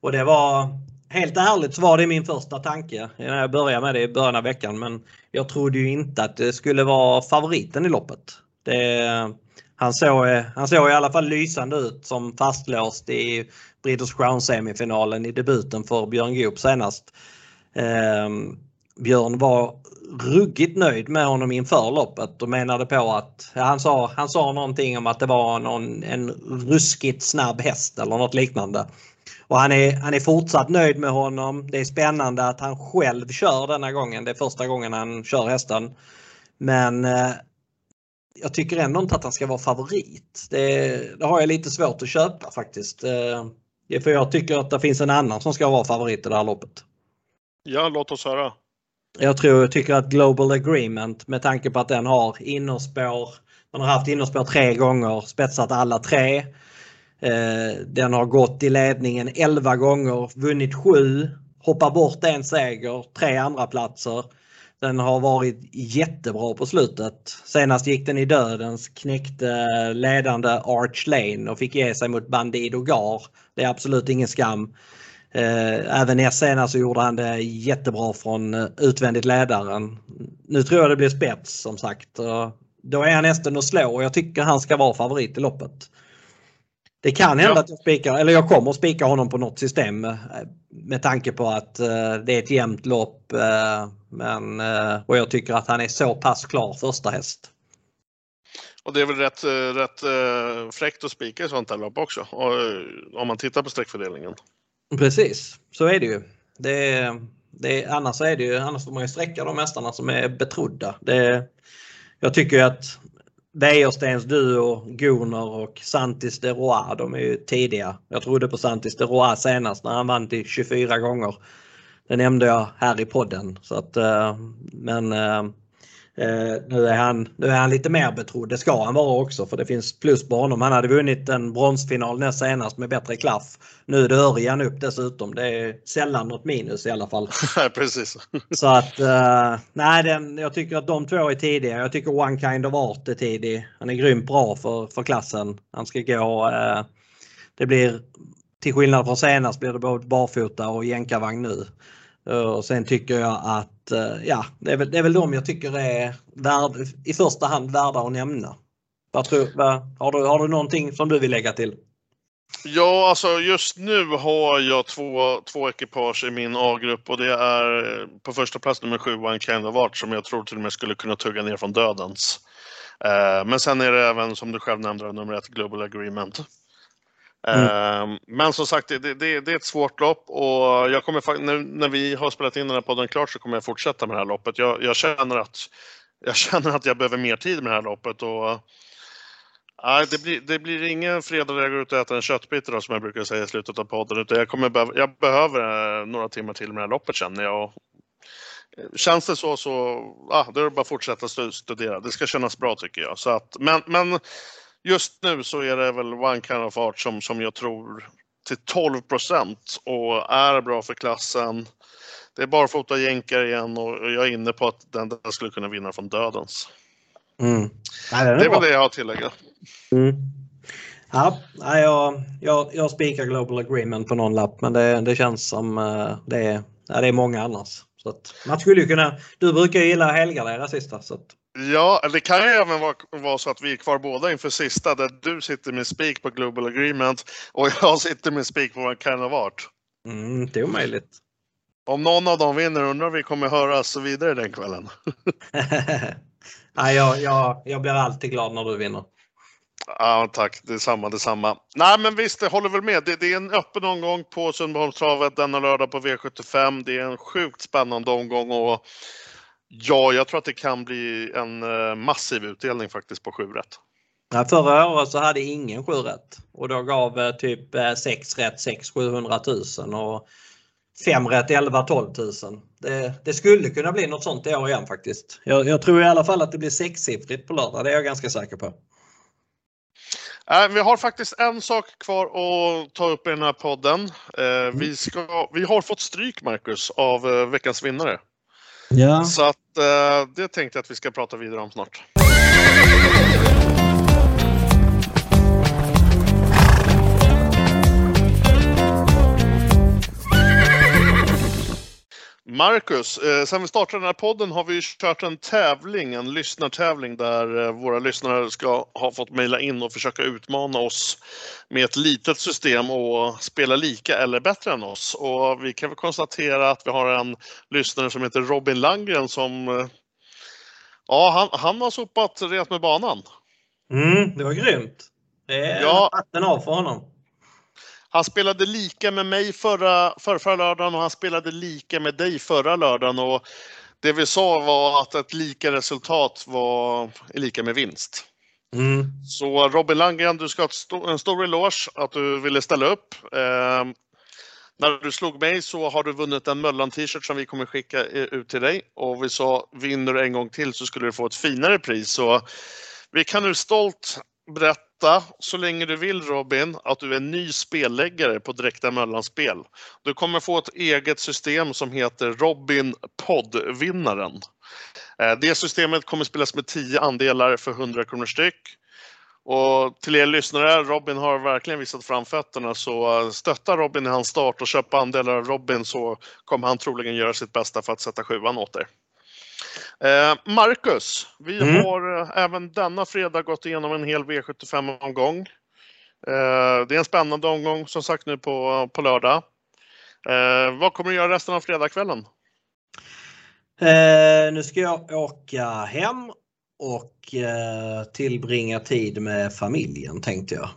Och det var, helt ärligt så var det min första tanke när jag började med det i början av veckan. Men jag trodde ju inte att det skulle vara favoriten i loppet. Det, han, såg, han såg i alla fall lysande ut som fastlåst i Breeders Crown semifinalen i debuten för Björn Goop senast. Um, Björn var ruggigt nöjd med honom inför loppet och menade på att han, sa, han sa någonting om att det var någon, en ruskigt snabb häst eller något liknande. Och han är, han är fortsatt nöjd med honom. Det är spännande att han själv kör denna gången. Det är första gången han kör hästen. Men eh, jag tycker ändå inte att han ska vara favorit. Det, det har jag lite svårt att köpa faktiskt. Eh, för jag tycker att det finns en annan som ska vara favorit i det här loppet. Ja, låt oss höra. Jag tror, jag tycker att Global Agreement med tanke på att den har innerspår. Man har haft innerspår tre gånger, spetsat alla tre. Eh, den har gått i ledningen 11 gånger, vunnit 7, hoppat bort en seger, tre andra platser. Den har varit jättebra på slutet. Senast gick den i dödens, knäckte ledande Arch Lane och fick ge sig mot Bandido Gar. Det är absolut ingen skam. Eh, även näst senast så gjorde han det jättebra från eh, utvändigt ledaren. Nu tror jag det blir spets som sagt. Då är han nästan att slå och jag tycker han ska vara favorit i loppet. Det kan hända ja. att jag spikar, eller jag kommer att spika honom på något system eh, med tanke på att det är ett jämnt lopp. Men, och jag tycker att han är så pass klar första häst. Och det är väl rätt, rätt fräckt att spika i sånt här lopp också, om man tittar på sträckfördelningen. Precis, så är det ju. Det, det, annars, är det ju, annars får man ju sträcka de mästarna som är betrodda. Det, jag tycker ju att Wäjerstens duo, Gunnar och Santis de Roa, de är ju tidiga. Jag trodde på Santis de Roa senast när han vann till 24 gånger. Det nämnde jag här i podden. Så att, eh, men eh, nu, är han, nu är han lite mer betrodd, det ska han vara också för det finns plus på honom. Han hade vunnit en bronsfinal näst senast med bättre klaff. Nu är det Örjan upp dessutom. Det är sällan något minus i alla fall. Precis. Så att, eh, nej den, jag tycker att de två är tidiga. Jag tycker One Kind of Art är tidig. Han är grymt bra för, för klassen. Han ska gå, eh, det blir till skillnad från senast blir det både barfota och jänkarvagn nu. Eh, och sen tycker jag att eh, ja, det är väl, det är väl de jag tycker är värd, i första hand värda att nämna. Vad tror, vad, har, du, har du någonting som du vill lägga till? Ja, alltså just nu har jag två, två ekipage i min A-grupp och det är eh, på första plats nummer sju, en Kind of Art, som jag tror till och med skulle kunna tugga ner från dödens. Men sen är det även, som du själv nämnde, nummer ett, Global Agreement. Mm. Ehm, men som sagt, det, det, det, är ett svårt lopp och jag kommer, när, när vi har spelat in den här podden klart så kommer jag fortsätta med det här loppet. Jag, jag, känner, att, jag känner att jag behöver mer tid med det här loppet. Och, nej, det, blir, det blir ingen fredag där jag går ut och äter en köttbit som jag brukar säga i slutet av podden. Utan jag, kommer behöva, jag behöver eh, några timmar till med det här loppet känner jag. Och, eh, Känns det så så, ah, då är det bara att fortsätta studera. Det ska kännas bra tycker jag. Så att, men, men just nu så är det väl One Kind of Art som, som jag tror till 12 procent och är bra för klassen. Det är barfota jänkar igen och jag är inne på att den där skulle kunna vinna från dödens. Mm. Ja, det är, väl det jag har att tillägga. Mm. Ja, jag, jag, jag spikar Global Agreement på någon lapp men det, det känns som uh, det, är, det är många annars. Så att, man skulle ju kunna, du brukar ju gilla helgardera sista. Så att, Ja, det kan ju även vara, vara, så att vi är kvar båda inför sista där du sitter med spik på Global Agreement och jag sitter med spik på Kind of Art. Mm, det är omöjligt. Om någon av dem vinner undrar vi kommer höras vidare den kvällen. Nej, jag, jag, jag blir alltid glad när du vinner. Ja, tack. Detsamma, detsamma. Nej, men visst, jag håller väl med. Det, det är en öppen omgång på Sundbyholmstravet denna lördag på V75. Det är en sjukt spännande omgång och ja, jag tror att det kan bli en eh, massiv utdelning faktiskt på 7 rätt. Ja, förra året så hade ingen 7 rätt och då gav eh, typ 6 rätt 6 700 000 och 5 rätt 11 12 000. Det, det, skulle kunna bli något sånt i år igen faktiskt. Jag, jag tror i alla fall att det blir sexsiffrigt på lördag, det är jag ganska säker på. Vi har faktiskt en sak kvar att ta upp i den här podden. Mm. Vi, ska, vi har fått stryk, Marcus, av eh, veckans vinnare. Ja. Så att, eh, det tänkte jag att vi ska prata vidare om snart. Marcus, eh, sen vi startade den här podden har vi kört en tävling, en lyssnartävling där eh, våra lyssnare ska ha fått mejla in och försöka utmana oss med ett litet system och spela lika eller bättre än oss. Och vi kan väl konstatera att vi har en lyssnare som heter Robin Landgren som eh, Ja, han, han har sopat rent med banan. Mm, det var grymt. Det är ja. hatten av för honom. Han spelade lika med mig förra, förra, förra lördagen och han spelade lika med dig förra lördagen. Och det vi sa var att ett lika resultat var lika med vinst. Mm. Så Robin Landgren, du ska ha en stor eloge att du ville ställa upp. Eh, när du slog mig så har du vunnit en Möllan-t-shirt som vi kommer skicka ut till dig. Och vi sa, vinner du en gång till så skulle du få ett finare pris. Så vi kan nu stolt berätta så länge du vill Robin att du är ny spelläggare på Direkta Mellanspel. Du kommer få ett eget system som heter Robin Poddvinnaren. Eh, det systemet kommer spelas med 10 andelar för 100 kronor styck. Och till er lyssnare, Robin har verkligen visat framfötterna så stötta Robin i hans start och köp andelar av Robin så kommer han troligen göra sitt bästa för att sätta sjuan åt er. Eh, Marcus, vi mm. har eh, även denna fredag gått igenom en hel V75-omgång. Eh, det är en spännande omgång som sagt nu på, på lördag. Vad kommer du göra resten av fredagskvällen? Eh, nu ska jag åka hem och eh, tillbringa tid med familjen tänkte jag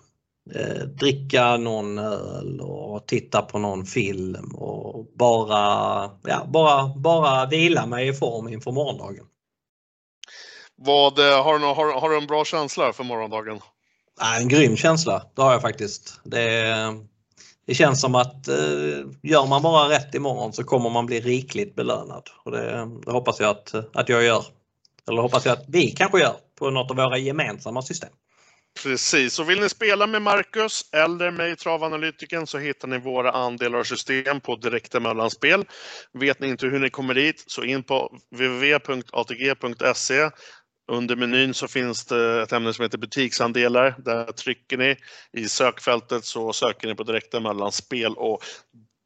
dricka någon öl och titta på någon film och bara, ja, bara, bara vila mig i form inför morgondagen. Vad, eh, har, du, har, har du en bra känsla för morgondagen? En grym känsla, det har jag faktiskt. Det, det känns som att eh, gör man bara rätt imorgon så kommer man bli rikligt belönad. Och det, det hoppas jag att, att jag gör. Eller hoppas jag att vi kanske gör på något av våra gemensamma system. Precis, och vill ni spela med Marcus eller mig, Travanalytiken, så hittar ni våra andelar och system på Direkta Mellanspel. Vet ni inte hur ni kommer dit, så in på www.atg.se. Under menyn så finns det ett ämne som heter butiksandelar. Där trycker ni i sökfältet så söker ni på Direkta Mellanspel och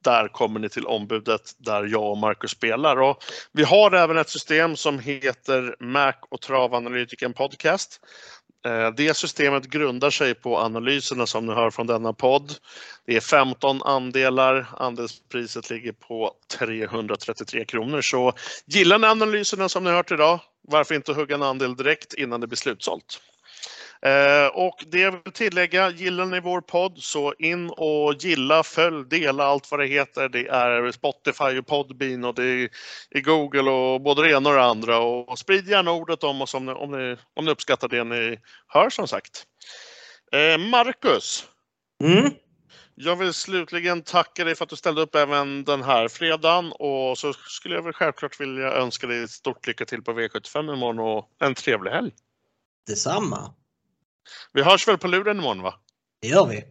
där kommer ni till ombudet där jag och Marcus spelar. Och vi har även ett system som heter Mac och Travanalytiken Podcast Eh, det systemet grundar sig på analyserna som ni hör från denna podd. Det är 15 andelar, andelspriset ligger på 333 kronor. Så gillar ni analyserna som ni hört idag, varför inte hugga en andel direkt innan det blir slutsålt? Eh, och det jag vill tillägga, gillar ni vår podd så in och gilla, följ, dela allt vad det heter. Det är Spotify och Podbean och det är Google och både det ena och det andra. Och sprid gärna ordet om oss om ni, om ni, om ni uppskattar det ni hör som sagt. Eh, Marcus. Mm. Jag vill slutligen tacka dig för att du ställde upp även den här fredagen och så skulle jag väl självklart vilja önska dig stort lycka till på V75 imorgon och en trevlig helg. Detsamma. Vi hörs väl på luren imorgon va? Det gör vi.